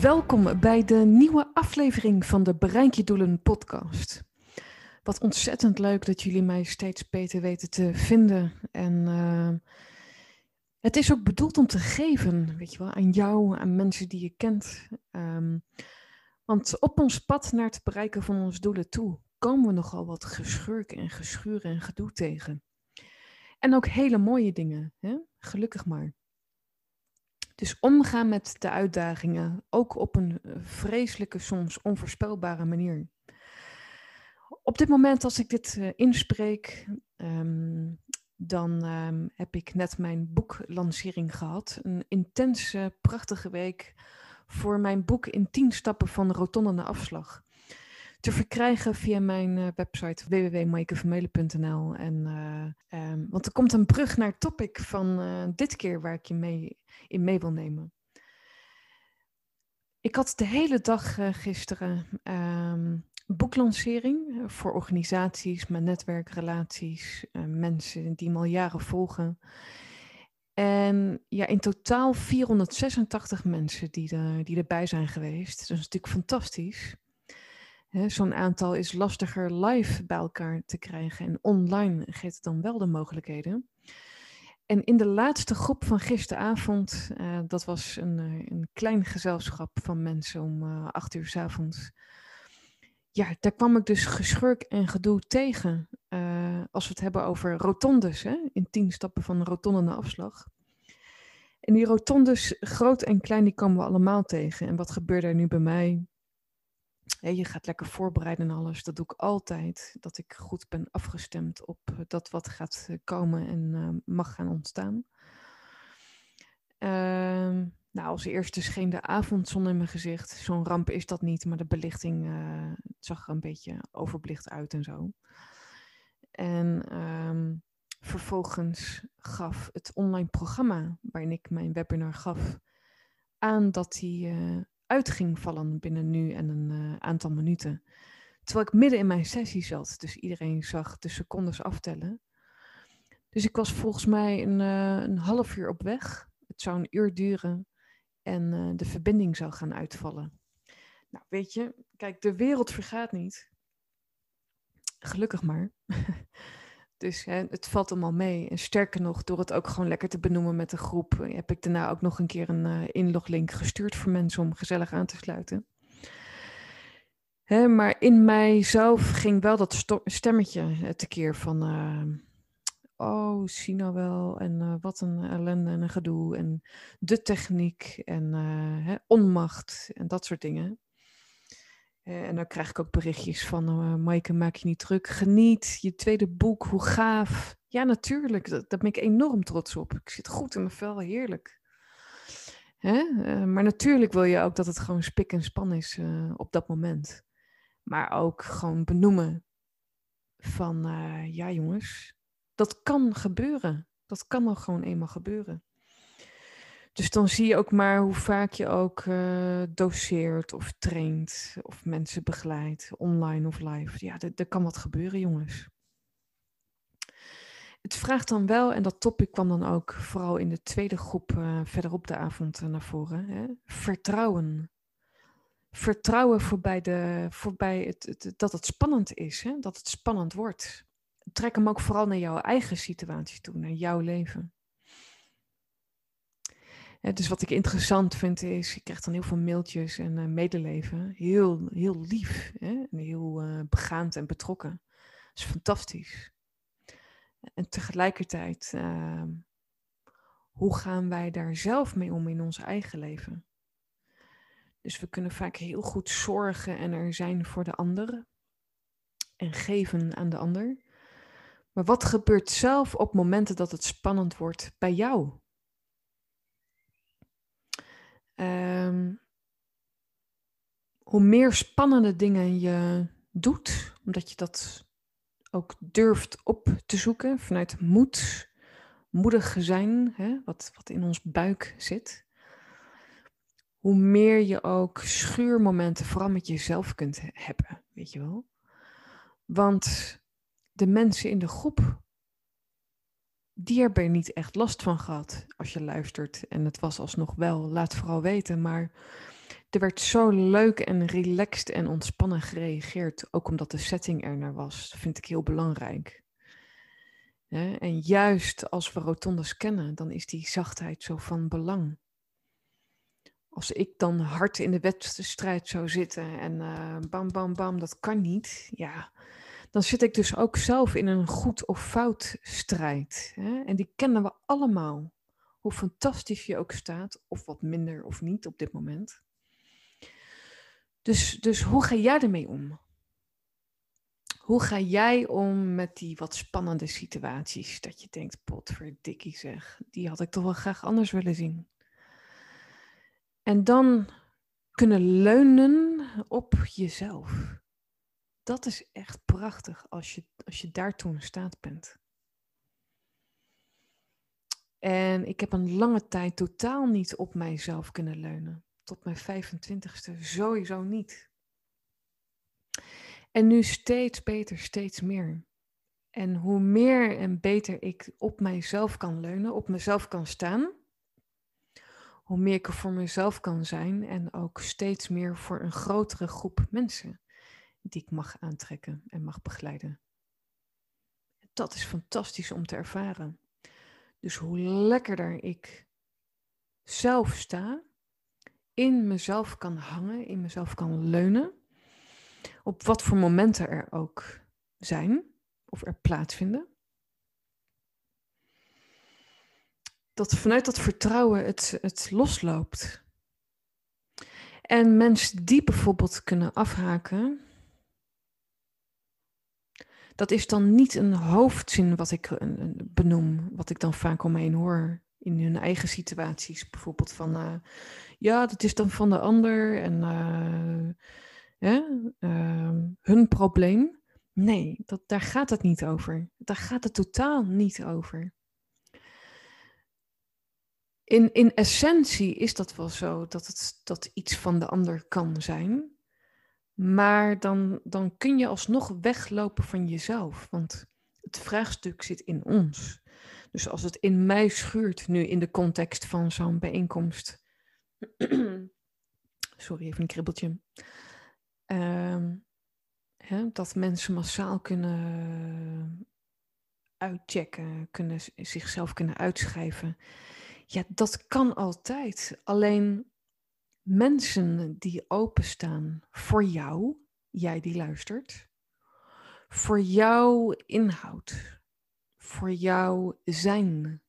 Welkom bij de nieuwe aflevering van de Bereik je Doelen podcast. Wat ontzettend leuk dat jullie mij steeds beter weten te vinden. En uh, het is ook bedoeld om te geven, weet je wel, aan jou, aan mensen die je kent. Um, want op ons pad naar het bereiken van onze doelen toe komen we nogal wat geschurken en geschuren en gedoe tegen. En ook hele mooie dingen, hè? gelukkig maar. Dus omgaan met de uitdagingen, ook op een eh, vreselijke, soms onvoorspelbare manier. Op dit moment, als ik dit uh, inspreek, um, dan um, heb ik net mijn boeklancering gehad. Een intense, prachtige week voor mijn boek in 10 stappen van rotonde naar afslag. Te verkrijgen via mijn uh, website www.maikevermeulen.nl. En, uh, um, want er komt een brug naar het topic van uh, dit keer waar ik je mee, in mee wil nemen. Ik had de hele dag gisteren um, boeklancering voor organisaties, mijn netwerkrelaties, mensen die me al jaren volgen. En ja, in totaal 486 mensen die, er, die erbij zijn geweest. Dat is natuurlijk fantastisch. Zo'n aantal is lastiger live bij elkaar te krijgen. En online geeft dan wel de mogelijkheden. En in de laatste groep van gisteravond, uh, dat was een, een klein gezelschap van mensen om uh, acht uur s avonds. Ja, daar kwam ik dus geschurk en gedoe tegen. Als we het hebben over rotondes, hè? in tien stappen van rotonde naar afslag. En die rotondes, groot en klein, die komen we allemaal tegen. En wat gebeurt er nu bij mij? Je gaat lekker voorbereiden en alles. Dat doe ik altijd. Dat ik goed ben afgestemd op dat wat gaat eh, komen en uh, mag gaan ontstaan. Uh, nou, als eerste scheen de avondzon in mijn gezicht. Zo'n ramp is dat niet, maar de belichting zag er een beetje overbelicht uit en zo. En um, vervolgens gaf het online programma waarin ik mijn webinar gaf aan dat uh, uit ging vallen binnen nu en een uh, aantal minuten. Terwijl ik midden in mijn sessie zat, dus iedereen zag de secondes aftellen. Dus ik was volgens mij een, uh, een half uur op weg. Het zou een uur duren en de verbinding zou gaan uitvallen. Nou, weet je, kijk, de wereld vergaat niet. Gelukkig maar. Dus hè, het valt allemaal mee. En sterker nog, door het ook gewoon lekker te benoemen met de groep, eh, heb ik daarna ook nog een keer een uh, inloglink gestuurd voor mensen om gezellig aan te sluiten. Hè, maar in mijzelf ging wel dat stemmetje tekeer van, uh, oh, zie nou wel, en wat een ellende en een gedoe, en de techniek, en hè, onmacht, en dat soort dingen. Uh, en dan krijg ik ook berichtjes van, uh, Maaike, maak je niet druk. Geniet, je tweede boek, hoe gaaf. Ja, natuurlijk, daar ben ik enorm trots op. Ik zit goed in mijn vel, heerlijk. Hè? Uh, maar natuurlijk wil je ook dat het gewoon spik en span is op dat moment. Maar ook gewoon benoemen van, ja jongens, dat kan gebeuren. Dat kan nog gewoon eenmaal gebeuren. Dus dan zie je ook maar hoe vaak je ook uh, doseert of traint of mensen begeleidt, online of live. Ja, er kan wat gebeuren, jongens. Het vraagt dan wel, en dat topic kwam dan ook vooral in de tweede groep uh, verderop de avond uh, naar voren, hè? vertrouwen. Vertrouwen voorbij, de, voorbij het, dat het spannend is, hè? dat het spannend wordt. Trek hem ook vooral naar jouw eigen situatie toe, naar jouw leven. Dus wat ik interessant vind is, je krijgt dan heel veel mailtjes en uh, medeleven. Heel, heel lief hè? en heel uh, begaand en betrokken. Dat is fantastisch. En tegelijkertijd, uh, hoe gaan wij daar zelf mee om in ons eigen leven? Dus we kunnen vaak heel goed zorgen en er zijn voor de ander en geven aan de ander. Maar wat gebeurt zelf op momenten dat het spannend wordt bij jou? Ehm, hoe meer spannende dingen je doet, omdat je dat ook durft op te zoeken vanuit moed, moedig zijn, hè, wat, wat in ons buik zit, hoe meer je ook schuurmomenten vooral met jezelf kunt hebben, weet je wel. Want de mensen in de groep, die hebben er niet echt last van gehad als je luistert. En het was alsnog wel, laat vooral weten. Maar er werd zo leuk en relaxed en ontspannen gereageerd. Ook omdat de setting er naar was. Dat vind ik heel belangrijk. En juist als we rotondes kennen, dan is die zachtheid zo van belang. Als ik dan hard in de wedstrijd zou zitten en uh, bam, bam, bam, dat kan niet. Ja, dan zit ik dus ook zelf in een goed of fout strijd. Hè? En die kennen we allemaal. Hoe fantastisch je ook staat, of wat minder of niet op dit moment. Dus, dus hoe ga jij ermee om? Hoe ga jij om met die wat spannende situaties? Dat je denkt, potverdikkie zeg, die had ik toch wel graag anders willen zien. En dan kunnen leunen op jezelf. Dat is echt prachtig als je, als je daartoe in staat bent. En ik heb een lange tijd totaal niet op mijzelf kunnen leunen. Tot mijn 25ste sowieso niet. En nu steeds beter, steeds meer. En hoe meer en beter ik op mijzelf kan leunen, op mezelf kan staan, hoe meer ik er voor mezelf kan zijn en ook steeds meer voor een grotere groep mensen die ik mag aantrekken en mag begeleiden. Dat is fantastisch om te ervaren. Dus hoe lekkerder ik zelf sta, in mezelf kan hangen, in mezelf kan leunen, op wat voor momenten er ook zijn of er plaatsvinden. Dat vanuit dat vertrouwen het, het losloopt. En mensen die bijvoorbeeld kunnen afhaken, dat is dan niet een hoofdzin wat ik benoem, wat ik dan vaak om me heen hoor in hun eigen situaties. Bijvoorbeeld van, uh, ja, dat is dan van de ander en uh, uh, hun probleem. Nee, dat, daar gaat het niet over. Daar gaat het totaal niet over. In, in essentie is dat wel zo dat het dat iets van de ander kan zijn. Maar dan, dan kun je alsnog weglopen van jezelf. Want het vraagstuk zit in ons. Dus als het in mij schuurt, nu in de context van zo'n bijeenkomst. Sorry, even een kribbeltje. Ehm, hè, dat mensen massaal kunnen uitchecken, kunnen, zichzelf kunnen uitschrijven. Ja, dat kan altijd. Alleen mensen die openstaan voor jou, jij die luistert, voor jouw inhoud, voor jouw zijn,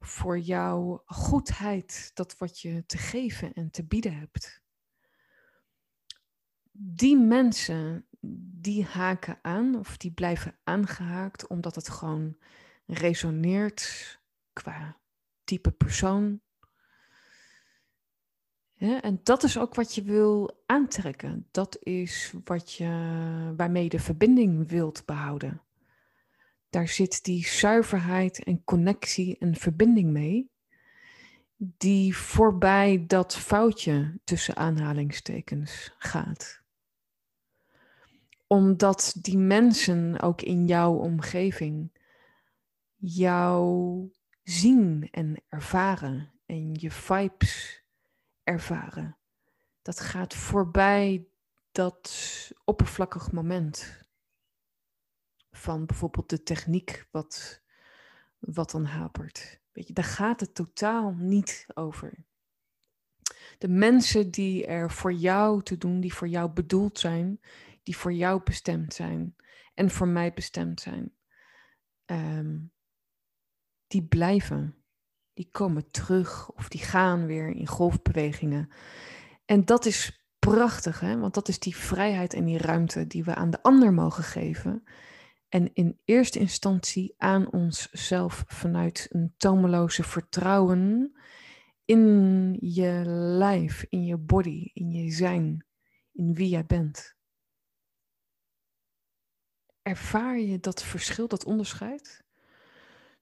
voor jouw goedheid, dat wat je te geven en te bieden hebt. Die mensen, die haken aan of die blijven aangehaakt omdat het gewoon resoneert qua type persoon, en dat is ook wat je wil aantrekken. Dat is wat je, waarmee je de verbinding wilt behouden. Daar zit die zuiverheid en connectie en verbinding mee, die voorbij dat foutje tussen aanhalingstekens gaat. Omdat die mensen ook in jouw omgeving jou zien en ervaren en je vibes ervaren. Dat gaat voorbij dat oppervlakkig moment van bijvoorbeeld de techniek wat, wat dan hapert. Weet je, daar gaat het totaal niet over. De mensen die er voor jou te doen, die voor jou bedoeld zijn, die voor jou bestemd zijn en voor mij bestemd zijn, ehm, die blijven die komen terug of die gaan weer in golfbewegingen. En dat is prachtig, hè? want dat is die vrijheid en die ruimte die we aan de ander mogen geven. En in eerste instantie aan onszelf vanuit een tomeloze vertrouwen in je lijf, in je body, in je zijn, in wie jij bent. Ervaar je dat verschil, dat onderscheid?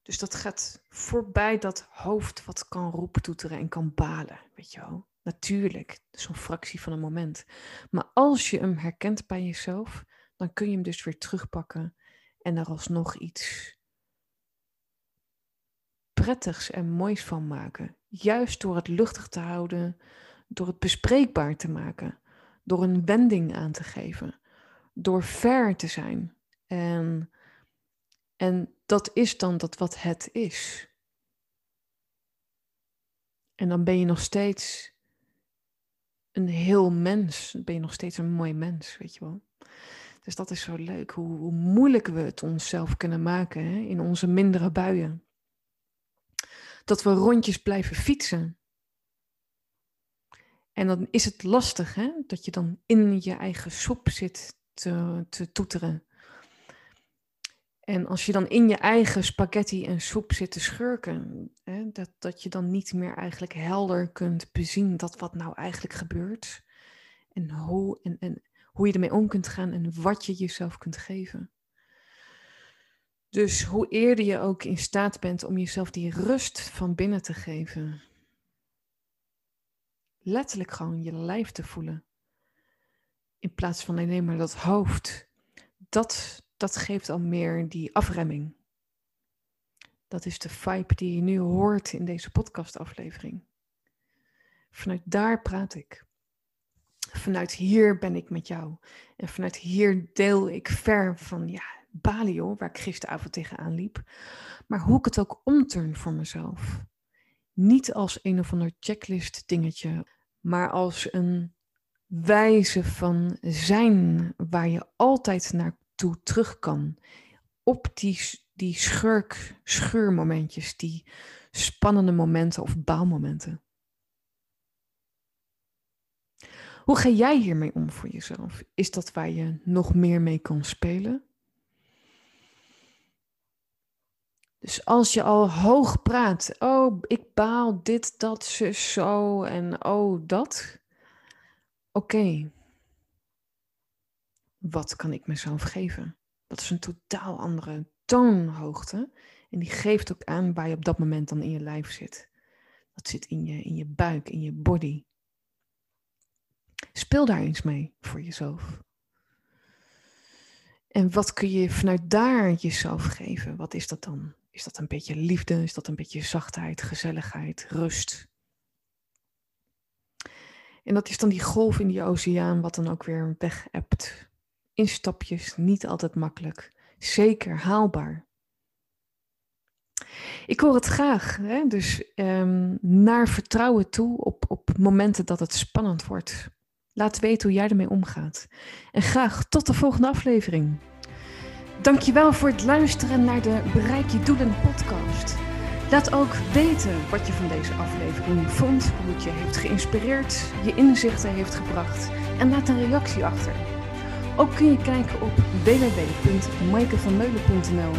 Dus dat gaat voorbij dat hoofd wat kan roeptoeteren en kan balen, weet je wel. Natuurlijk, zo'n fractie van een moment. Maar als je hem herkent bij jezelf, dan kun je hem dus weer terugpakken en er alsnog iets prettigs en moois van maken. Juist door het luchtig te houden, door het bespreekbaar te maken, door een wending aan te geven, door fair te zijn. En, en dat is dan dat wat het is. En dan ben je nog steeds een heel mens. Dan ben je nog steeds een mooi mens, weet je wel. Dus dat is zo leuk, hoe, hoe moeilijk we het onszelf kunnen maken hè, in onze mindere buien. Dat we rondjes blijven fietsen. En dan is het lastig, hè, dat je dan in je eigen soep zit te, te toeteren. En als je dan in je eigen spaghetti en soep zit te schurken, hè, dat, dat je dan niet meer eigenlijk helder kunt bezien dat wat nou eigenlijk gebeurt. En hoe, en, en hoe je ermee om kunt gaan en wat je jezelf kunt geven. Dus hoe eerder je ook in staat bent om jezelf die rust van binnen te geven. Letterlijk gewoon je lijf te voelen. In plaats van alleen maar dat hoofd. Dat dat geeft al meer die afremming. Dat is de vibe die je nu hoort in deze podcastaflevering. Vanuit daar praat ik. Vanuit hier ben ik met jou. En vanuit hier deel ik ver van ja, Bali waar ik gisteravond tegenaan liep. Maar hoe ik het ook omturn voor mezelf. Niet als een of ander checklist dingetje, maar als een wijze van zijn waar je altijd naar toe terug kan. Op die, die schurk, scheurmomentjes, die spannende momenten of baalmomenten. Hoe ga jij hiermee om voor jezelf? Is dat waar je nog meer mee kan spelen? Dus als je al hoog praat, oh, ik baal dit, dat, zo en oh, dat. Oké, wat kan ik mezelf geven? Dat is een totaal andere toonhoogte. En die geeft ook aan waar je op dat moment dan in je lijf zit. Dat zit in je, in je buik, in je body. Speel daar eens mee voor jezelf. En wat kun je vanuit daar jezelf geven? Wat is dat dan? Is dat een beetje liefde? Is dat een beetje zachtheid, gezelligheid, rust? En dat is dan die golf in die oceaan, wat dan ook weer weg hebt in stapjes, niet altijd makkelijk. Zeker haalbaar. Ik hoor het graag, hè? dus um, naar vertrouwen toe op, op momenten dat het spannend wordt. Laat weten hoe jij ermee omgaat. En graag tot de volgende aflevering. Dankjewel voor het luisteren naar de Bereik je Doelen podcast. Laat ook weten wat je van deze aflevering vond, hoe het je heeft geïnspireerd, je inzichten heeft gebracht en laat een reactie achter. Ook kun je kijken op www.maikevanmeulen.nl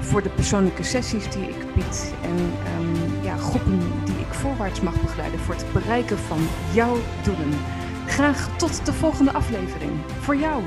voor de persoonlijke sessies die ik bied en um, ja, groepen die ik voorwaarts mag begeleiden voor het bereiken van jouw doelen. Graag tot de volgende aflevering. Voor jou.